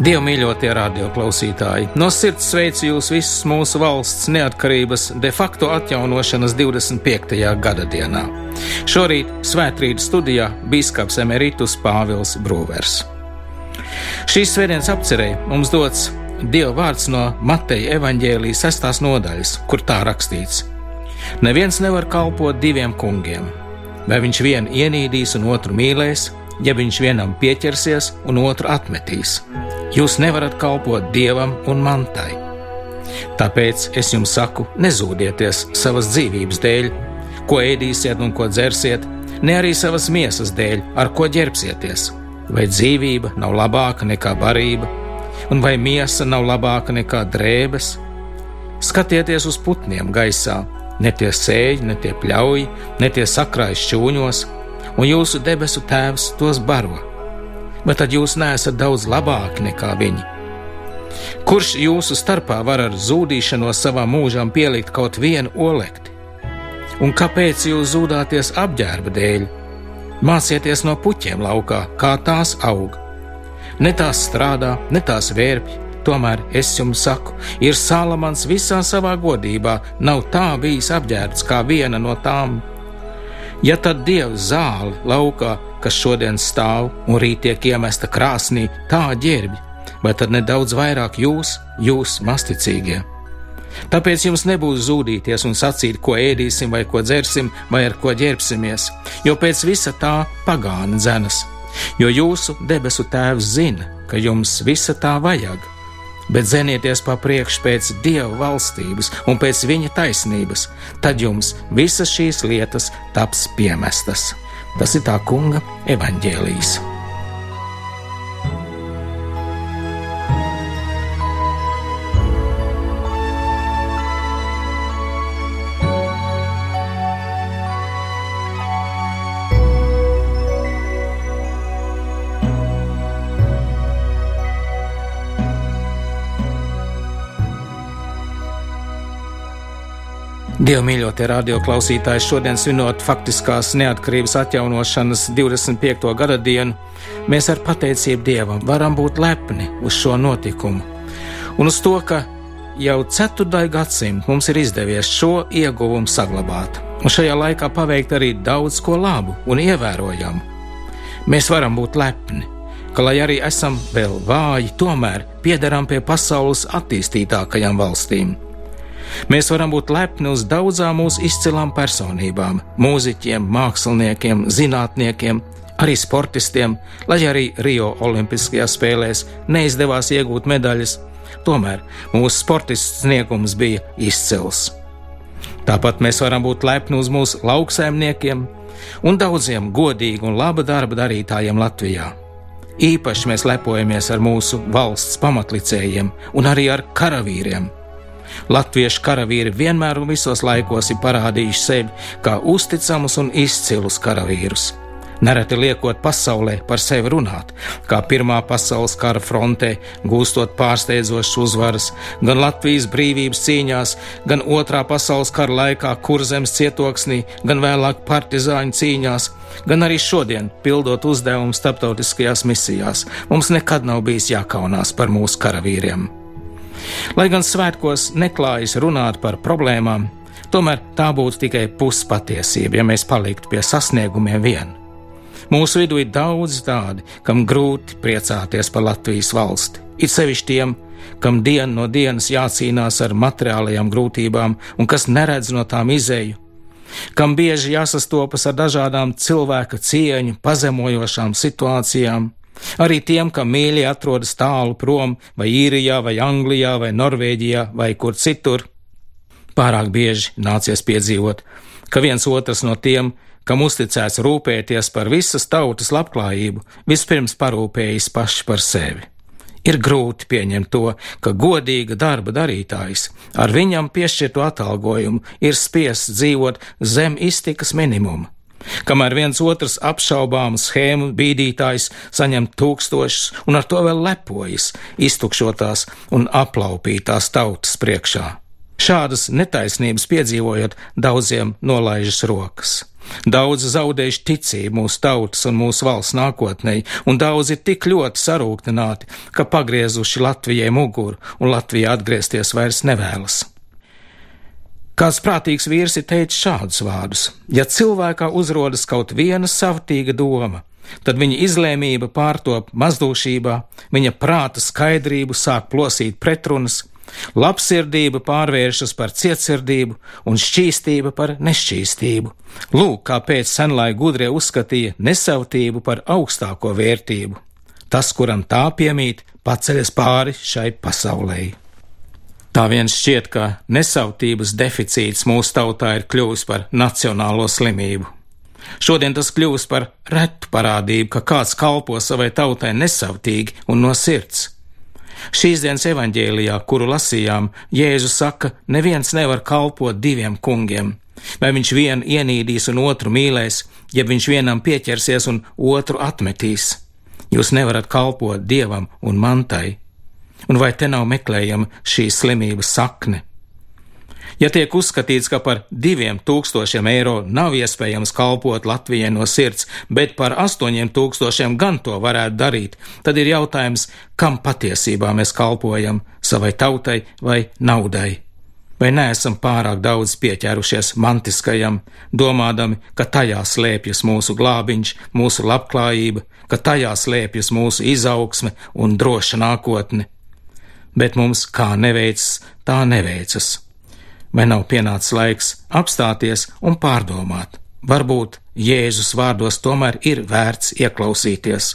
Dievu mīļotie radioklausītāji, no sirds sveicu jūs visus mūsu valsts neatkarības de facto atjaunošanas 25. gada dienā. Šorīt svētkrītas studijā biskups Emeritus Pāvils Brūvers. Šīs svētdienas apcerē mums dots Dieva vārds no Mateja evaņģēlijas sestās nodaļas, kur tā rakstīts: Neviens nevar kalpot diviem kungiem, vai viņš vienu ienīdīs un otru mīlēs, ja viņš vienam pieķersies un otru atmetīs. Jūs nevarat kalpot dievam un mantai. Tāpēc es jums saku, nezūdieties savas dzīvības dēļ, ko ēdīsiet un ko dzersiet, ne arī savas miesas dēļ, ar ko ģērbsieties. Vai dzīvība nav labāka nekā barība, un vai miesa nav labāka nekā drēbes? Skatieties uz putniem gaisā, ne tie sēž, ne tie pļauj, ne tie sakrājas šķūņos, un jūsu debesu tēvs tos baro bet tad jūs neesat daudz labāki nekā viņi. Kurš jūsu starpā var ar zudīšanos savam mūžam pielikt kaut vienu olekti? Un kāpēc jūs zudāties apģērba dēļ? Mācieties no puķiem laukā, kā tās aug. Ne tās strādā, ne tās vērpj, tomēr es jums saku, ir Salamans visā savā godībā, nav tā bijis apģērbts kā viena no tām. Ja tad Dievs zāli laukā kas šodien stāv un rīt tiek iemesta krāsnī, tā ģērbj, vai tad nedaudz vairāk jūs, jūs masticīgie. Tāpēc jums nebūs zudīties un sacīt, ko ēdīsim, vai ko dzersim, vai ar ko ģērbsimies, jo pēc visa tā pagāna dzenas, jo jūsu debesu tēvs zina, ka jums visa tā vajag. Bet zenieties pa priekšu pēc Dieva valstības un pēc Viņa taisnības, tad jums visas šīs lietas taps piemestas. Tas ir tā kunga evaņģēlijs. Dievu mīļotie radioklausītāji, šodien svinot faktiskās neatkarības atjaunošanas 25. gada dienu, mēs ar pateicību Dievam varam būt lepni uz šo notikumu un uz to, ka jau ceturdaļu gadsimtu mums ir izdevies šo ieguvumu saglabāt, un šajā laikā paveikt arī daudz ko labu un ievērojamu. Mēs varam būt lepni, ka, lai arī esam vēl vāji, tomēr piederam pie pasaules attīstītākajām valstīm. Mēs varam būt lepni uz daudzām mūsu izcilām personībām - mūziķiem, māksliniekiem, zinātniekiem, arī sportistiem, lai arī Rio Olimpiskajās spēlēs neizdevās iegūt medaļas, tomēr mūsu sportists sniegums bija izcils. Tāpat mēs varam būt lepni uz mūsu lauksaimniekiem un daudziem godīgu un laba darba darītājiem Latvijā. Īpaši mēs lepojamies ar mūsu valsts pamatlicējiem un arī ar karavīriem Latviešu karavīri vienmēr un visos laikos ir parādījuši sevi kā uzticamus un izcilus karavīrus. Nereti liekot pasaulē par sevi runāt, kā Pirmā pasaules kara frontē, gūstot pārsteidzošas uzvaras, gan Latvijas brīvības cīņās, gan Otrā pasaules kara laikā kurzemes cietoksnī, gan vēlāk partizāņu cīņās, gan arī šodien, pildot uzdevumu starptautiskajās misijās. Mums nekad nav bijis jākaunās par mūsu karavīriem. Lai gan svētkos neklājas runāt par problēmām, tomēr tā būtu tikai puspatiesība, ja mēs paliktu pie sasniegumiem vien. Mūsu vidū ir daudz tādi, kam grūti priecāties par Latvijas valsti. It sevišķi tiem, kam dienu no dienas jācīnās ar materiālajām grūtībām un kas neredz no tām izēju, kam bieži jāsastopas ar dažādām cilvēka cieņu pazemojošām situācijām, Arī tiem, kam mīļi atrodas tālu prom, vai īrijā, vai Anglijā, vai Norvēģijā, vai kur citur, pārāk bieži nācies piedzīvot, ka viens otrs no tiem, kam uzticēts rūpēties par visas tautas labklājību, vispirms parūpējas paši par sevi. Ir grūti pieņemt to, ka godīga darba darītājs ar viņam piešķirto atalgojumu ir spiests dzīvot zem iztikas minimuma Kamēr viens otrs apšaubām schēmu bīdītājs saņem tūkstošus un ar to vēl lepojas, iztukšotās un aplaupītās tautas priekšā. Šādas netaisnības piedzīvojot, daudziem nolaižas rokas. Daudzi zaudējuši ticību mūsu tautas un mūsu valsts nākotnē, un daudzi ir tik ļoti sarūktināti, ka pagriezuši Latvijai muguru, un Latvija atgriezties vairs nevēlas. Kāds prātīgs vīrs ir teicis šādus vārdus: Ja cilvēkā uzrodas kaut viena savtīga doma, tad viņa izlēmība pārtop mazdūšībā, viņa prāta skaidrību sāk plosīt pretrunas, labsirdība pārvēršas par cietsirdību un šķīstība par nešķīstību. Lūk, kāpēc senlai gudrie uzskatīja nesavtību par augstāko vērtību. Tas, kuram tā piemīt, paceļas pāri šai pasaulē. Tā viens šķiet, ka nesautības deficīts mūsu tautā ir kļuvis par nacionālo slimību. Šodien tas kļūst par retu parādību, ka kāds kalpo savai tautai nesautīgi un no sirds. Šīs dienas evaņģēlijā, kuru lasījām, Jēzus saka, neviens nevar kalpot diviem kungiem. Vai viņš vienu ienīdīs un otru mīlēs, ja viņš vienam pieķersies un otru atmetīs. Jūs nevarat kalpot dievam un mantai un vai te nav meklējama šī slimības sakne? Ja tiek uzskatīts, ka par diviem tūkstošiem eiro nav iespējams kalpot Latvijai no sirds, bet par astoņiem tūkstošiem gan to varētu darīt, tad ir jautājums, kam patiesībā mēs kalpojam - savai tautai vai naudai? Vai neesam pārāk daudz pieķērušies mantiskajam, domādami, ka tajā slēpjas mūsu glābiņš, mūsu labklājība, ka tajā slēpjas mūsu izaugsme un droša nākotne? Bet mums kā neveicas, tā neveicas. Vai nav pienācis laiks apstāties un pārdomāt? Varbūt Jēzus vārdos tomēr ir vērts ieklausīties.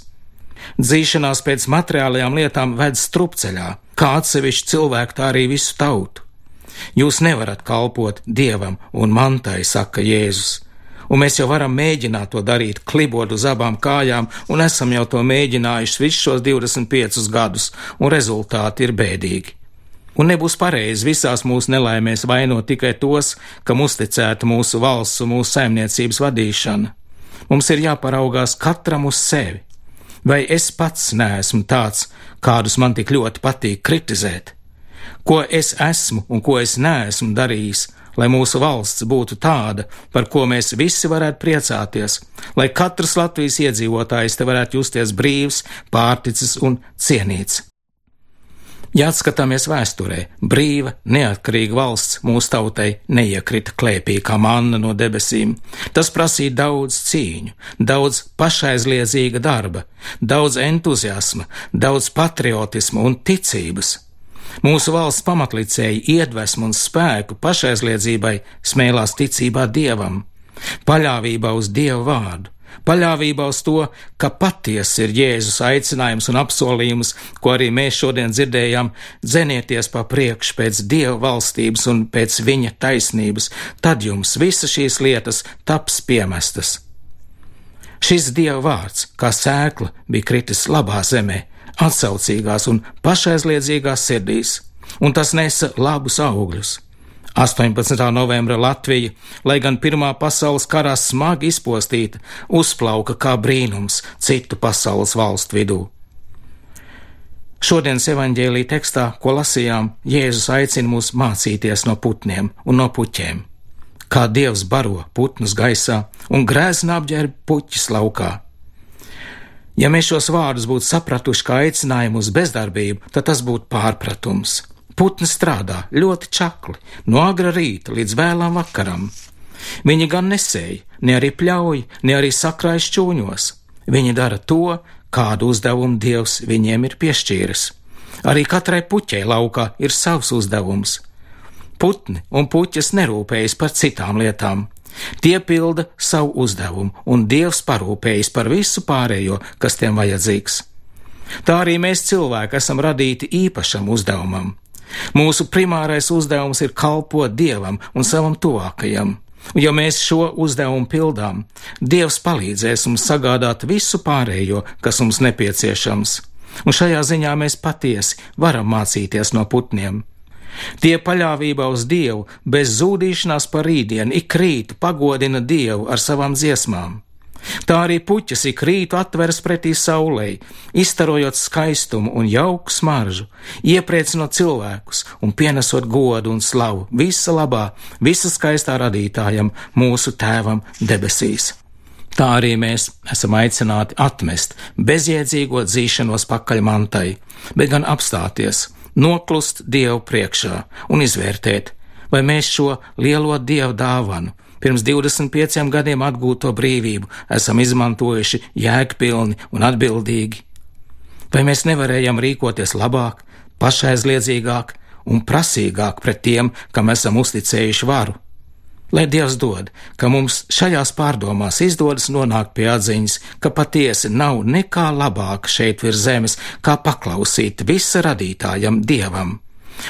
Dzīšanās pēc materiālajām lietām ved strupceļā, kā atsevišķi cilvēku, tā arī visu tautu. Jūs nevarat kalpot dievam un mantai, saka Jēzus un mēs jau varam mēģināt to darīt, klibot uz abām kājām, un esam jau to mēģinājuši visus šos 25 gadus, un rezultāti ir bēdīgi. Un nebūs pareizi visās mūsu nelaimēs vainot tikai tos, kam uzticēta mūsu valsts un mūsu saimniecības vadīšana. Mums ir jāparaugās katram uz sevi. Vai es pats neesmu tāds, kādus man tik ļoti patīk kritizēt? Ko es esmu un ko es neesmu darījis, lai mūsu valsts būtu tāda, par ko mēs visi varētu priecāties, lai katrs Latvijas iedzīvotājs te varētu justies brīvs, pārticis un cienīts. Ja atskatāmies vēsturē, brīva, neatkarīga valsts mūsu tautai neiekrita klēpī kā manna no debesīm. Tas prasīja daudz cīņu, daudz pašaizliedzīga darba, daudz entuziasma, daudz patriotisma un ticības. Mūsu valsts pamatlicēji iedvesmu un spēku pašaizliedzībai smēlās ticībā dievam, paļāvībā uz dievu vārdu, paļāvībā uz to, ka patiesi ir Jēzus aicinājums un apsolījums, ko arī mēs šodien dzirdējām, dzenieties pa priekšu pēc Dieva valstības un pēc viņa taisnības, tad jums visas šīs lietas taps piemestas. Šis Dieva vārds, kā sēkla, bija kritis labā zemē, atsaucīgās un pašaizliedzīgās sirdīs, un tas nesa labus augļus. 18. novembra Latvija, lai gan Pirmā pasaules karā smagi izpostīta, uzplauka kā brīnums citu pasaules valstu vidū. Šodienas evaņģēlīja tekstā, ko lasījām, Jēzus aicina mūs mācīties no putniem un no puķiem. Kā Dievs baro putnus gaisā un grēzna apģērb puķis laukā, Ja mēs šos vārdus būtu sapratuši kā aicinājumu uz bezdarbību, tad tas būtu pārpratums. Putni strādā ļoti čakli, no agra rīta līdz vēlam vakaram. Viņi gan nesēja, ne arī pļauj, ne arī sakrāj šķūņos. Viņi dara to, kādu uzdevumu Dievs viņiem ir piešķīris. Arī katrai puķei laukā ir savs uzdevums. Putni un puķis nerūpējas par citām lietām. Tie pilda savu uzdevumu, un Dievs parūpējas par visu pārējo, kas tiem vajadzīgs. Tā arī mēs cilvēki esam radīti īpašam uzdevumam. Mūsu primārais uzdevums ir kalpot Dievam un savam tuvākajam. Ja mēs šo uzdevumu pildām, Dievs palīdzēs mums sagādāt visu pārējo, kas mums nepieciešams. Un šajā ziņā mēs patiesi varam mācīties no putniem. Tie paļāvībā uz Dievu, bez zūdīšanās par rītdienu, ik rītu pagodina Dievu ar savām dziesmām. Tā arī puķis ik rītu atveras pretī saulei, izstarojot skaistumu un jauku smaržu, iepriecinot cilvēkus un pienesot godu un slavu visa labā, visa skaistā radītājam, mūsu tēvam debesīs. Tā arī mēs esam aicināti atmest bezjēdzīgo dzīšanos pakaļ mantai, bet gan apstāties, noklust Dievu priekšā un izvērtēt, vai mēs šo lielo Dievu dāvanu, pirms 25 gadiem atgūto brīvību esam izmantojuši jēgpilni un atbildīgi? Vai mēs nevarējam rīkoties labāk, pašaizliedzīgāk un prasīgāk pret tiem, kam esam uzticējuši varu? Lai Dievs dod, ka mums šajās pārdomās izdodas nonākt pie atziņas, ka patiesi nav nekā labāka šeit virs zemes, kā paklausīt visa radītājam Dievam.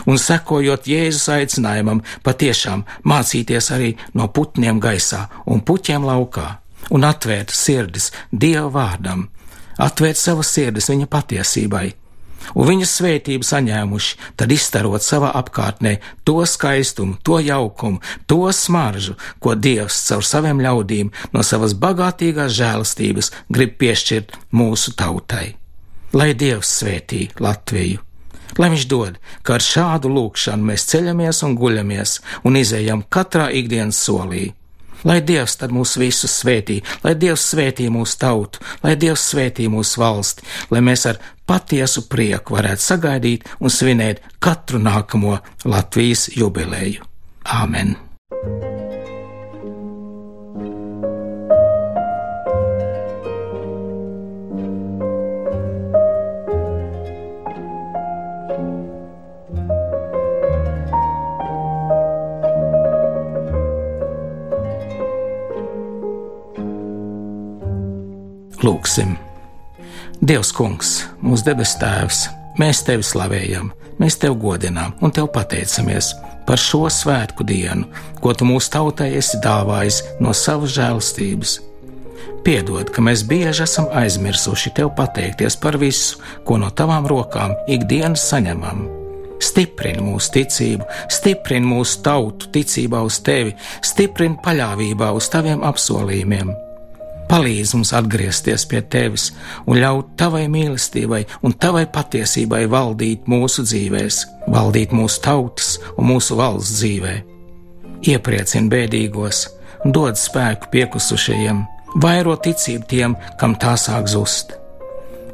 Un sekojot Jēzus aicinājumam, patiešām mācīties arī no putniem gaisā un puķiem laukā, un atvērt sirdis Dieva vārdam, atvērt savas sirdis viņa patiesībai, un viņas svētību saņēmuši, tad izstarot savā apkārtnē to skaistumu, to jaukumu, to smaržu, ko Dievs caur saviem ļaudīm no savas bagātīgās žēlastības grib piešķirt mūsu tautai. Lai Dievs svētī Latviju! lai viņš dod, ka ar šādu lūkšanu mēs ceļamies un guļamies un izējam katrā ikdienas solī. Lai Dievs tad mūs visus svētī, lai Dievs svētī mūsu tautu, lai Dievs svētī mūsu valsti, lai mēs ar patiesu prieku varētu sagaidīt un svinēt katru nākamo Latvijas jubileju. Āmen! Lūksim! Dievs, Kungs, mūsu debes Tēvs, mēs Tevi slavējam, mēs Tevi godinām un Tev pateicamies par šo svētku dienu, ko Tu mūsu tautai esi dāvājis no savas žēlstības. Piedod, ka mēs bieži esam aizmirsuši Tev pateikties par visu, ko no Tavām rokām ikdienas saņemam. Stiprini mūsu ticību, stiprini mūsu tautu ticībā uz Tevi, stiprini paļāvībā uz Taviem apsolījumiem Palīdz mums atgriezties pie tevis un ļaut tavai mīlestībai un tavai patiesībai valdīt mūsu dzīvēs, valdīt mūsu tautas un mūsu valsts dzīvē. Iepriecini bēdīgos, dod spēku piekusušajiem, vairo ticību tiem, kam tā sāk zust.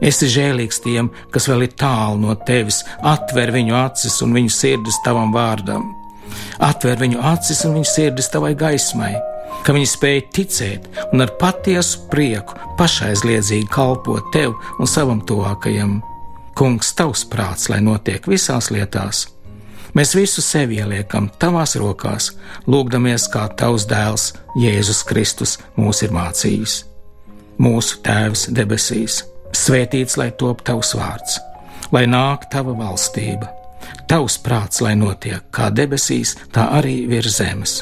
Esi žēlīgs tiem, kas vēl ir tālu no tevis, atver viņu acis un viņu sirdis tavam vārdam, atver viņu acis un viņu sirdis tavai gaismai ka viņi spēja ticēt un ar patiesu prieku pašaizliedzīgi kalpot tev un savam tuvākajam. Kungs, tavs prāts, lai notiek visās lietās. Mēs visu sevi ieliekam tavās rokās, lūgdamies, kā tavs dēls Jēzus Kristus mūs ir mācījis. Mūsu Tēvs debesīs, svētīts lai top tavs vārds, lai nāk tava valstība, tavs prāts, lai notiek kā debesīs, tā arī virs zemes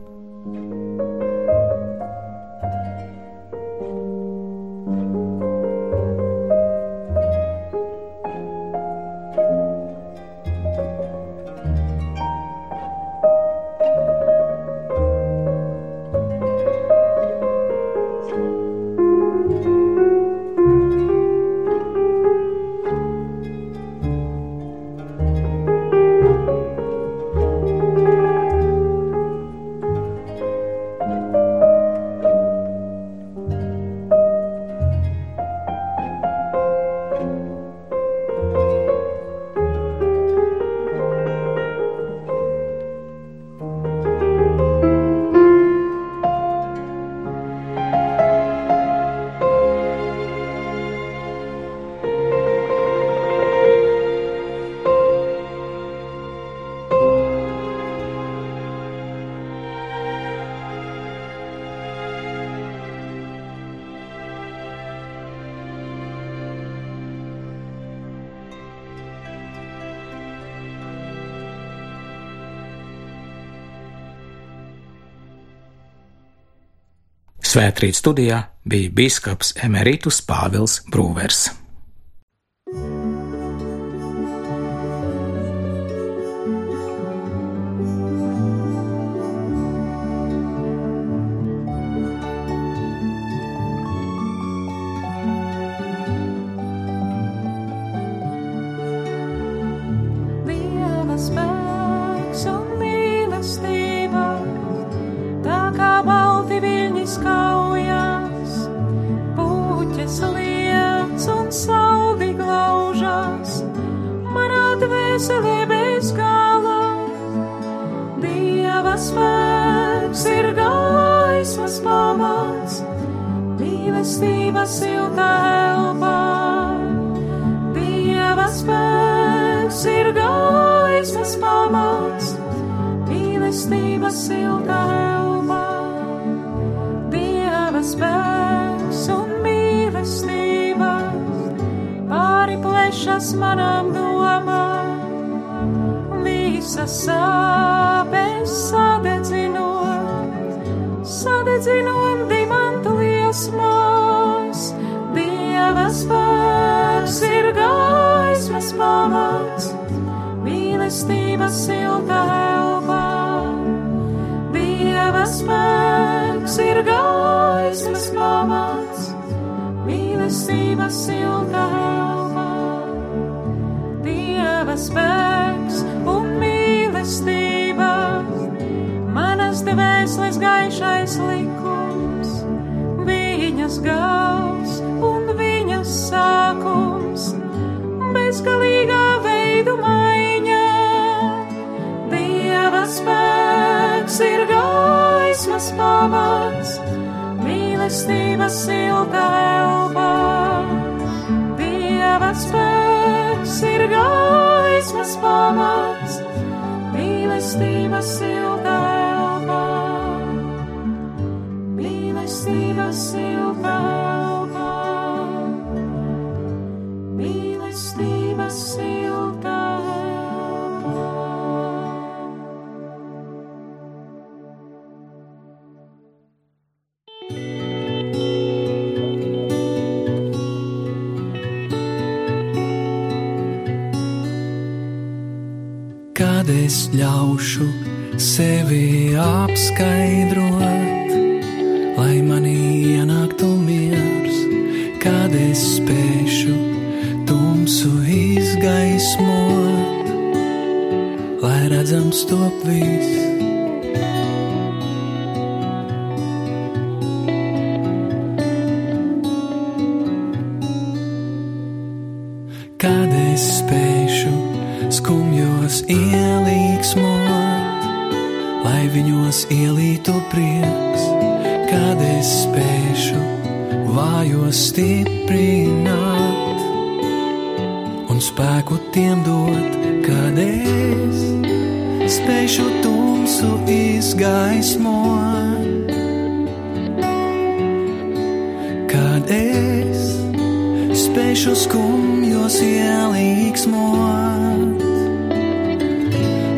Svētrīt studijā bija biskups Emerītus Pāvils Brūvers. Mīlestība silta elpā. Dieva spēks un mīlestība pāri plešas manām domām visas sāpes sadedzinot, sadedzinot dimantu liesmās. Dieva spēks ir gaismas pamats, mīlestības silta elpā. Spēks ir gaismas pamats, mīlestības silta elpā. Dieva spēks mīlestība, manas dvēseles gaišais likums, mīlestības silta elpā. Dieva spēks ir gaismas pamats, mīlestības silta elpā, mīlestības silta elpā, Kad es ļaušu sevi apskaidrot, lai manī ienāktu miers, kad es spēšu tumsu izgaismot, lai redzams top viss. Lai viņos ielītu prieks, kad es spēšu vājos stiprināt un spēku tiem dot, kad es spēšu tumsu izgaismot, kad es spēšu skumjos ielīgsmot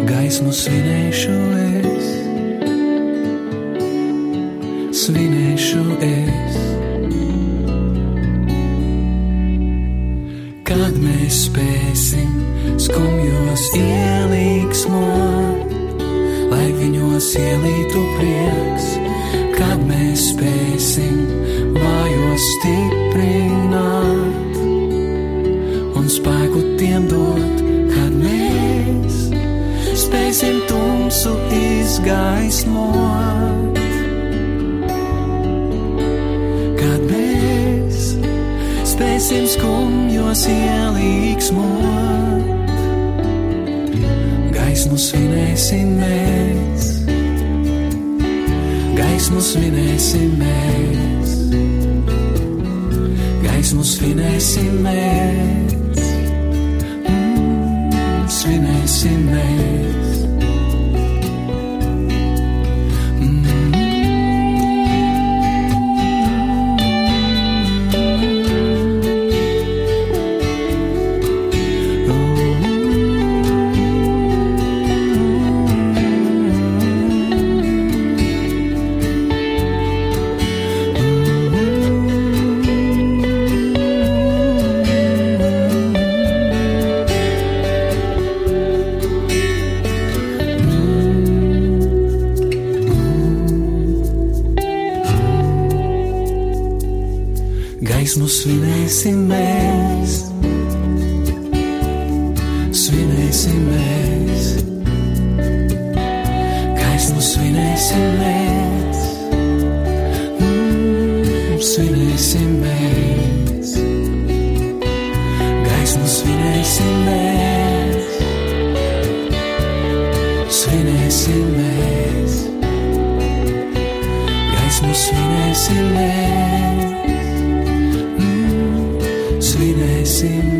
gaismu svinēšu es, svinēšu es. Kad mēs spēsim skumjos ielīgsmot, lai viņos ielītu prieks, kad mēs spēsim vājos stiprināt un spēku tiem dot, kad mēs spēsim tumsu izgaismot. Spēsim skumjos ielīgsmot, gaismu svinēsim mēs, gaismu svinēsim mēs, gaismu svinēsim mēs, mēs, svinēsim mēs, gaismu svinēsim mēs, mm, svinēsim mēs, gaismu svinēsim mēs, svinēsim mēs, gaismu svinēsim mēs svinēsim mēs.